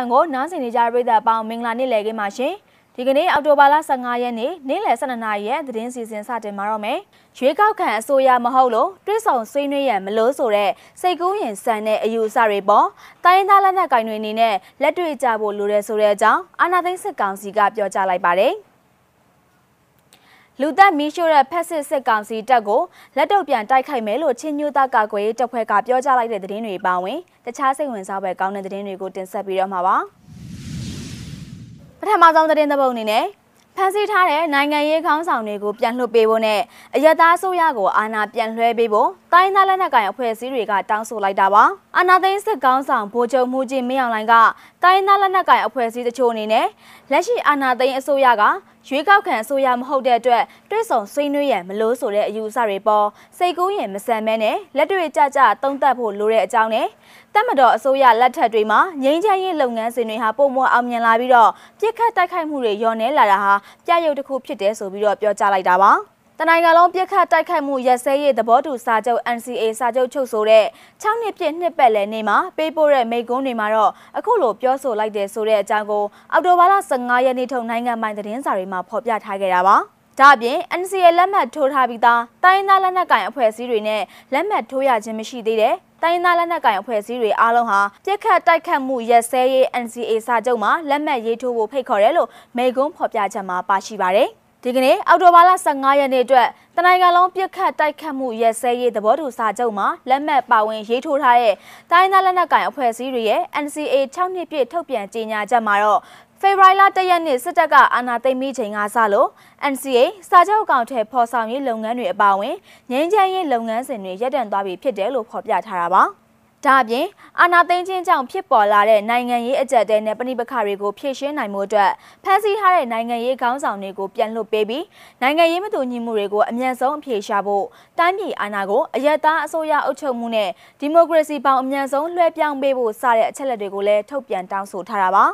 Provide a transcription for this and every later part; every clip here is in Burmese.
FM ကိုနားဆင်နေကြတဲ့ပရိသတ်အပေါင်းမင်္ဂလာနေ့လည်ခင်းပါရှင်။ဒီကနေ့အောက်တိုဘာလ15ရက်နေ့နေ့လယ်12နာရီရဲ့သတင်းစီစဉ်စတင်မှာတော့မယ်။ရွေးကောက်ခံအစိုးရမဟုတ်လို့တွစ်ဆောင်ဆွေးနွေးရန်မလို့ဆိုတဲ့စိတ်ကူးရင်ဆန်တဲ့အယူအဆတွေပေါ်တိုင်းသားလက်နက်ကင်တွေအနေနဲ့လက်တွေ့ကြဖို့လိုတယ်ဆိုတဲ့အကြောင်းအာဏာသိမ်းစစ်ကောင်စီကပြောကြားလိုက်ပါတယ်။ လူသက်မီးရှို့တဲ့ဖက်စစ်စစ်ကောင်စီတပ်ကိုလက်တော့ပြန်တိုက်ခိုက်မယ်လို့ချင်းညူသားကာကွယ်ရေးတပ်ဖွဲ့ကပြောကြားလိုက်တဲ့သတင်းတွေပါဝင်တခြားစိတ်ဝင်စားပွဲကောင်းတဲ့သတင်းတွေကိုတင်ဆက်ပြီးတော့မှာပါပထမဆုံးသတင်းသဘုံအနေနဲ့ဖန်ဆီးထားတဲ့နိုင်ငံရေးခေါင်းဆောင်တွေကိုပြန်လွှတ်ပေးဖို့နဲ့အယက်သားအစိုးရကိုအာဏာပြန်လွှဲပေးဖို့တိုင်းသားလက်နက်ကိုင်အဖွဲ့အစည်းတွေကတောင်းဆိုလိုက်တာပါအာဏာသိမ်းစစ်ခေါင်းဆောင်ဗိုလ်ချုပ်မှုကြီးမင်းအောင်လှိုင်ကတိုင်းသားလက်နက်ကိုင်အဖွဲ့အစည်းတချို့အနေနဲ့လက်ရှိအာဏာသိမ်းအစိုးရကရွေးကောက်ခံအစိုးရမဟုတ်တဲ့အတွက်တွဲဆောင်ဆွေးနွေးရန်မလို့ဆိုတဲ့အယူအဆတွေပေါ်စိတ်ကူးရင်မဆန်မဲနဲ့လက်တွေ့ကြကြသုံးသပ်ဖို့လိုတဲ့အကြောင်းနဲ့တက်မတော်အစိုးရလက်ထက်တွေမှာငြိမ်းချမ်းရေးလုပ်ငန်းစဉ်တွေဟာပုံမအောင်မြင်လာပြီးတော့ပြစ်ခတ်တိုက်ခိုက်မှုတွေလျော့နေလာတာဟာပြရုပ်တစ်ခုဖြစ်တယ်ဆိုပြီးတော့ပြောကြားလိုက်တာပါ တနိုင်ငံလုံးပြစ်ခတ်တိုက်ခိုက်မှုရက်စဲရေးသဘောတူစာချုပ် NCA စာချုပ်ချုပ်ဆိုတဲ့6နှစ်ပြည့်နှစ်ပတ်လည်နေ့မှာပေးပို့တဲ့မိန့်ခွန်းတွေမှာတော့အခုလိုပြောဆိုလိုက်တယ်ဆိုတဲ့အကြောင်းကိုအော်တိုဘာလ15ရက်နေ့ထုတ်နိုင်ငံပိုင်သတင်းစာတွေမှာဖော်ပြထားခဲ့တာပါ။ဒါ့အပြင် NCA လက်မှတ်ထိုးထားပြီးသားတိုင်းသားလက်နက်ကိုင်အဖွဲ့အစည်းတွေနဲ့လက်မှတ်ထိုးရခြင်းမရှိသေးတဲ့တိုင်းသားလက်နက်ကိုင်အဖွဲ့အစည်းတွေအားလုံးဟာပြစ်ခတ်တိုက်ခတ်မှုရက်စဲရေး NCA စာချုပ်မှာလက်မှတ်ရေးထိုးဖို့ဖိတ်ခေါ်တယ်လို့မိန့်ခွန်းဖော်ပြချက်မှာပါရှိပါတယ်။ ဒီကနေ့အောက်တိုဘာလ15ရက်နေ့အတွက်တနိုင်ငံလုံးပြစ်ခတ်တိုက်ခတ်မှုရဲစဲရေးသဘောတူစာချုပ်မှာလက်မှတ်ပါဝင်ရေးထိုးထားတဲ့တိုင်းသားလက်နက်ကိုင်အဖွဲ့အစည်းတွေရဲ့ NCA 6နှစ်ပြည့်ထုတ်ပြန်ကြေညာချက်မှာတော့ဖေဖော်ဝါရီလ၁ရက်နေ့စစ်တပ်ကအာဏာသိမ်းပြီးချိန်ကစလို့ NCA စာချုပ်အကောင့်ထဲပေါ်ဆောင်ရေးလုပ်ငန်းတွေအပါအဝင်ငြိမ်းချမ်းရေးလုပ်ငန်းစဉ်တွေရပ်တန့်သွားပြီဖြစ်တယ်လို့ဖော်ပြထားတာပါ။ ဒါအပြင်အာဏာသိမ်းခြင်းကြောင့်ဖြစ်ပေါ်လာတဲ့နိုင်ငံရေးအကြက်တဲနဲ့ပဋိပက္ခတွေကိုဖြေရှင်းနိုင်မှုအတွက်ဖန်ဆီးထားတဲ့နိုင်ငံရေးခေါင်းဆောင်တွေကိုပြန်လွှတ်ပေးပြီးနိုင်ငံရေးမတူညီမှုတွေကိုအမြန်ဆုံးအဖြေရှာဖို့တိုင်းပြည်အာဏာကိုအယက်သားအစိုးရအုပ်ချုပ်မှုနဲ့ဒီမိုကရေစီပေါင်းအမြန်ဆုံးလွှဲပြောင်းပေးဖို့စတဲ့အချက်လက်တွေကိုလည်းထုတ်ပြန်တောင်းဆိုထားတာပါ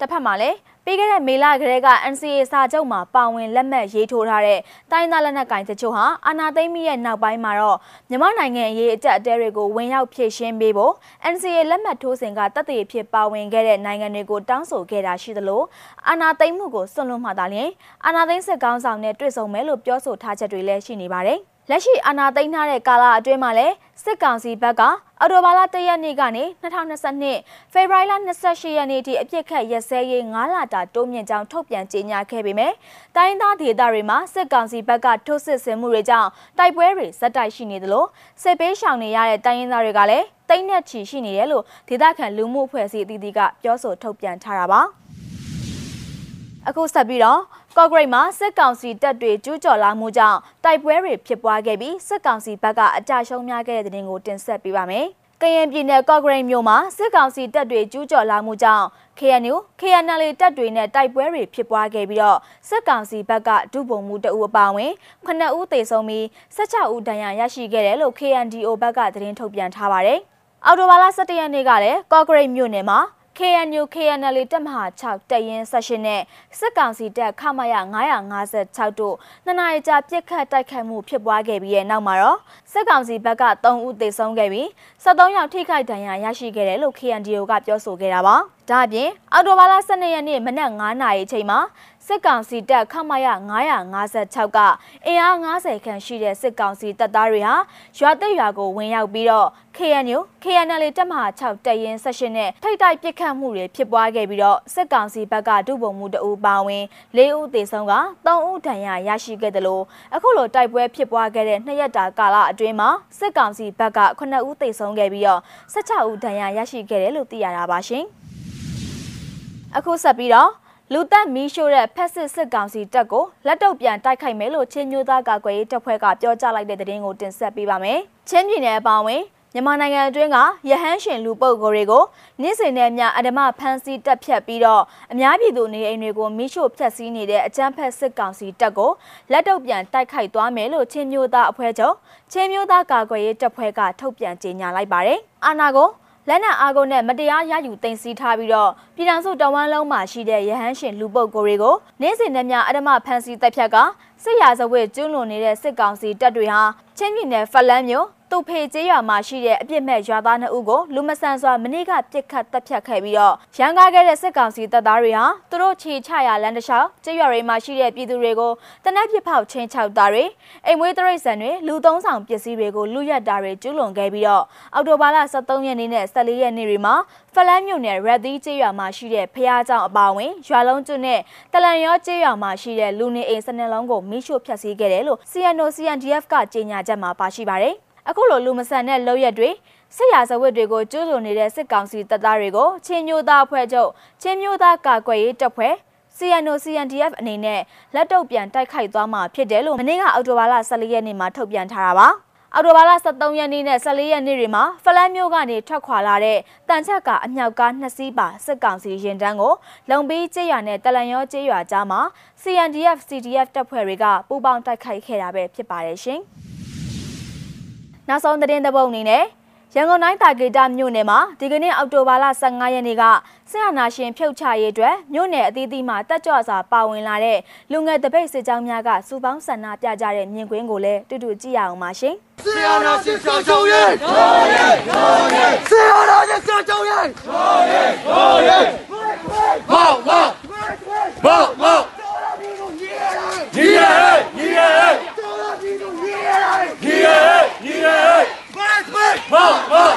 တစ်ဖက်မှာလည်း ပြီးခဲ့တဲ့မေလကလေးက NCA စာချုပ်မှာပါဝင်လက်မှတ်ရေးထိုးထားတဲ့တိုင်းသားလက်နက်ကိုင်တချို့ဟာအာဏာသိမ်းပြီးရဲ့နောက်ပိုင်းမှာတော့မြန်မာနိုင်ငံရေးအကြက်အတဲတွေကိုဝင်ရောက်ဖြည့်ရှင်းပေးဖို့ NCA လက်မှတ်ထိုးစဉ်ကတပ်တွေဖြစ်ပါဝင်ခဲ့တဲ့နိုင်ငံတွေကိုတောင်းဆိုခဲ့တာရှိသလိုအာဏာသိမ်းမှုကိုစွန့်လွတ်မှသာလျှင်အာဏာသိမ်းစစ်ကောင်းဆောင်နဲ့တွေ့ဆုံမယ်လို့ပြောဆိုထားချက်တွေလည်းရှိနေပါတယ်။လက်ရှိအာဏာသိမ်းထားတဲ့ကာလအတွင်းမှာလည်းစစ်ကောင်စီဘက်က အော်တိုဘာလ၁ရက်နေ့ကနေ2022ဖေဖော်ဝါရီလ28ရက်နေ့ထိအပြစ်ခတ်ရက်စဲရေး9လတာတိုးမြင့်ကြောင်းထုတ်ပြန်ကြေညာခဲ့ပေမဲ့တိုင်းသားဒေသတွေမှာစစ်ကောင်စီဘက်ကထုတ်စစ်ဆင်မှုတွေကြောင့်တိုက်ပွဲတွေဇက်တိုက်ရှိနေသလိုစစ်ပေးရှောင်နေရတဲ့တိုင်းရင်းသားတွေကလည်းတိတ်နဲ့ချီရှိနေတယ်လို့ဒေသခံလူမှုအဖွဲ့အစည်းအသီးသီးကပြောဆိုထုတ်ပြန်ထားတာပါ အခုဆက်ပြီးတော့ကော့ဂရိတ်မှာစစ်ကောင်စီတပ်တွေကျူးကျော်လာမှုကြောင့်တိုက်ပွဲတွေဖြစ်ပွားခဲ့ပြီးစစ်ကောင်စီဘက်ကအကြရှုံးများခဲ့တဲ့တဲ့တင်ကိုတင်ဆက်ပေးပါမယ်။ကရင်ပြည်နယ်ကော့ဂရိတ်မြို့မှာစစ်ကောင်စီတပ်တွေကျူးကျော်လာမှုကြောင့် KNU KNL တပ်တွေနဲ့တိုက်ပွဲတွေဖြစ်ပွားခဲ့ပြီးတော့စစ်ကောင်စီဘက်ကဒုဗိုလ်မှူးတအူအပါဝင်9ဦးသေဆုံးပြီး16ဦးဒဏ်ရာရရှိခဲ့တယ်လို့ KNDO ဘက်ကသတင်းထုတ်ပြန်ထားပါတယ်။အော်တိုဘာလ17ရက်နေ့ကလည်းကော့ဂရိတ်မြို့နယ်မှာ KNU KNL တပ်မဟာ6တပ်ရင်းဆက်ရှင်နဲ့စစ်ကောင်စီတပ်ခမရ956တို့နှစ်နာရီကြာပြစ်ခတ်တိုက်ခိုက်မှုဖြစ်ပွားခဲ့ပြီးတဲ့နောက်မှာတော့စစ်ကောင်စီဘက်က3ဦးသေဆုံးခဲ့ပြီး73ယောက်ထိခိုက်ဒဏ်ရာရရှိခဲ့တယ်လို့ KNDO ကပြောဆိုခဲ့တာပါ။ဒါ့အပြင်အော်တိုဘာလ12ရက်နေ့မနက်9:00နာရီအချိန်မှာ စစ်ကောင်စီတပ်ခမရ956ကအင်အား90ခန့်ရှိတဲ့စစ်ကောင်စီတပ်သားတွေဟာရွာသိရွာကိုဝင်ရောက်ပြီးတော့ KNU KNL တပ်မဟာ6တပ်ရင်းဆက်ရှင်နဲ့ထိတ်တိုက်ပစ်ခတ်မှုတွေဖြစ်ပွားခဲ့ပြီးတော့စစ်ကောင်စီဘက်ကဒုဗိုလ်မှူးတအူပါဝင်၄ဦးသေဆုံးက3ဦးဒဏ်ရာရရှိခဲ့တယ်လို့အခုလိုတိုက်ပွဲဖြစ်ပွားခဲ့တဲ့နှစ်ရက်တာကာလအတွင်းမှာစစ်ကောင်စီဘက်က9ဦးသေဆုံးခဲ့ပြီးတော့16ဦးဒဏ်ရာရရှိခဲ့တယ်လို့သိရတာပါရှင်အခုဆက်ပြီးတော့ လူသက်မီးရှို့တဲ့ဖက်စစ်စစ်ကောင်စီတပ်ကိုလက်တော့ပြန်တိုက်ခိုက်မယ်လို့ချင်းမျိုးသားကာကွယ်ရေးတပ်ဖွဲ့ကပြောကြားလိုက်တဲ့သတင်းကိုတင်ဆက်ပေးပါမယ်။ချင်းပြည်နယ်အပါအဝင်မြန်မာနိုင်ငံအတွင်းကရဟန်းရှင်လူပုတ်ကိုတွေကိုနေ့စဉ်နဲ့အမျှအဓမ္မဖမ်းဆီးတပ်ဖြတ်ပြီးတော့အများပြည်သူနေအိမ်တွေကိုမိရှို့ဖျက်ဆီးနေတဲ့အကြမ်းဖက်စစ်ကောင်စီတပ်ကိုလက်တော့ပြန်တိုက်ခိုက်သွားမယ်လို့ချင်းမျိုးသားအဖွဲ့ချုပ်ချင်းမျိုးသားကာကွယ်ရေးတပ်ဖွဲ့ကထုတ်ပြန်ကြေညာလိုက်ပါတယ်။အာနာကို လက်နက်အားကိုနဲ့မတရားရယူတင်စီထားပြီးတော့ပြည်ထောင်စုတဝမ်းလုံးမှာရှိတဲ့ရဟန်းရှင်လူပုတ်ကိုတွေကိုနေ့စဉ်နဲ့များအဓမ္မဖမ်းဆီးတပ်ဖြတ်ကစစ်ရာဇဝတ်ကျူးလွန်နေတဲ့စစ်ကောင်စီတပ်တွေဟာချင်းပြည်နယ်ဖလန်းမြို့တုဖေကျေးရွာမှာရှိတဲ့အပြစ်မဲ့ရွာသားနှစ်ဦးကိုလူမဆန်စွာမနေ့ကပြစ်ခတ်တပ်ဖြတ်ခဲ့ပြီးတော့ရန်ကားခဲ့တဲ့စစ်ကောင်စီတပ်သားတွေဟာသူတို့ခြေချရာလမ်းတစ်လျှောက်ကျေးရွာတွေမှာရှိတဲ့ပြည်သူတွေကိုတနက်ပြစ်ဖောက်ချင်းချောက်တာတွေအိမ်မွေးတရိတ်ဆန်တွေလူသုံးဆောင်ပစ္စည်းတွေကိုလူရက်တာတွေကျူးလွန်ခဲ့ပြီးတော့အောက်တိုဘာလ23ရက်နေ့နဲ့14ရက်နေ့တွေမှာဖလန်းမြို့နယ်ရက်သီးကျေးရွာမှာရှိတဲ့ဖះเจ้าအပါဝင်ရွာလုံးကျွနဲ့တလန်ရောကျေးရွာမှာရှိတဲ့လူနေအိမ်စနစ်လုံးကိုမိရှို့ဖျက်ဆီးခဲ့တယ်လို့ CNO CNDF ကကြေညာချက်မှာပါရှိပါတယ်အခုလိုလူမဆန်တဲ့လောက်ရက်တွေစစ်ရာဇဝတ်တွေကိုကျူးလွန်နေတဲ့စစ်ကောင်စီတပ်သားတွေကိုချင်းမျိုးသားအဖွဲ့ချုပ်ချင်းမျိုးသားကာကွယ်ရေးတပ်ဖွဲ့ CNO CNDF အနေနဲ့လက်တုပ်ပြန်တိုက်ခိုက်သွားမှာဖြစ်တယ်လို့မနေ့ကအောက်တိုဘာလ14ရက်နေ့မှာထုတ်ပြန်ထားတာပါ အော်တိုဘာလ23ရက်နေ့နဲ့14ရက်နေ့တွေမှာဖလန်းမြို့ကနေထွက်ခွာလာတဲ့တန်ချက်ကအမြောက်ကားနှစ်စီးပါစစ်ကောင်စီရင်တန်းကိုလုံပြီးကျေးရွာနဲ့တလန်ရောကျေးရွာကြားမှာ CNDF CDF တပ်ဖွဲ့တွေကပူးပေါင်းတိုက်ခိုက်ခဲ့တာပဲဖြစ်ပါတယ်ရှင်။နောက်ဆုံးသတင်းတစ်ပုဒ်အနေနဲ့ ရန်ကုန်တိုင်းတာဂေတာမြို့နယ်မှာဒီကနေ့အောက်တိုဘာလ15ရက်နေ့ကဆရာနာရှင်ဖြုတ်ချရေးအတွက်မြို့နယ်အသီးသီးမှာတက်ကြွစွာပါဝင်လာတဲ့လူငယ်တပိတ်စစ်ကြောင်းများကစူပေါင်းဆန္ဒပြကြတဲ့မြင်ကွင်းကိုလည်းတူတူကြည့်ရအောင်ပါရှင်။ဆရာနာရှင်ဖြုတ်ချရေး။တော်ရေးတော်ရေးဆရာနာရှင်ဖြုတ်ချရေး။တော်ရေးတော်ရေးမောက်မောက်မောက်မောက်ညီရညီရညီရညီရမောက်မောက်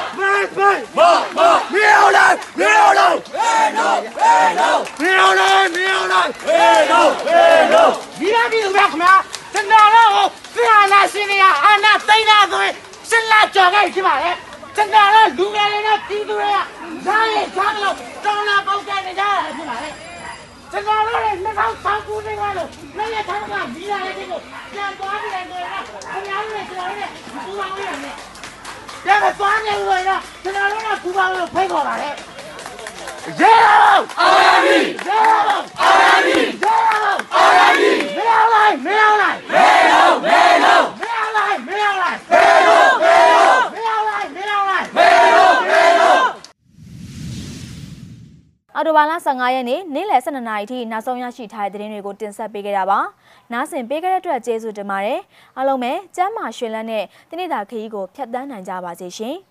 မောက်မောက်မြေအောင်လိုက်မြေအောင်လိုက်ဘေးနိုဘေးနိုမြေအောင်လိုက်မြေအောင်လိုက်ဘေးနိုဘေးနို ဒီရပြီဗျခင်ဗျာကျွန်တော်တို့ဆရာနာရှင်တွေကအာနာသိန်းသားဆိုရင်ရှင်းလာ ကြော်ခဲ့ရှိပါလေကျွန်တော်တို့လူငယ်တွေနဲ့ပြည်သူတွေကဇာတ်ရဇာတ်လို့တောင်းလာပေါက်တဲ့နေကြတာရှိပါလေကျွန်တော်တို့လည်း2009ခုနှစ်ကလို့လည်းရထားကဒီလာတဲ့ကိုပြန်သွားပြီးတယ်ဆိုတော့ခင်ဗျားတို့လည်းကျွန်တော်တို့လည်းပူပေါင်းရတယ်ပြန်သွားနေလို့ရကျွန်တော်တို့ကပူပေါင်းလို့ဖိတ်ခေါ်ပါလေရေအောင်အာရမီရေအောင်အာရမီရေအောင်အာရမီမင်းအောင်လိုက်မင်းအောင်လိုက်မင်းအောင်မင်းအောင်မင်းအောင်လိုက်မင်းအောင်လိုက်မင်းအောင်မင်းအောင်မင်းအောင်လိုက်မင်းအောင်လိုက်မင်းအောင်မင်းအောင် အော်တိုဘာလ 15ရက်နေ့နေ့လယ်12နာရီထိနောက်ဆုံးရရှိထားတဲ့သတင်းတွေကိုတင်ဆက်ပေးခဲ့တာပါ။နားဆင်ပေးခဲ့တဲ့အတွက်ကျေးဇူးတင်ပါတယ်။အားလုံးပဲကျမ်းမာရှင်လန်းနဲ့တနေ့တာခရီးကိုဖျက်ဆီးနိုင်ကြပါစေရှင်။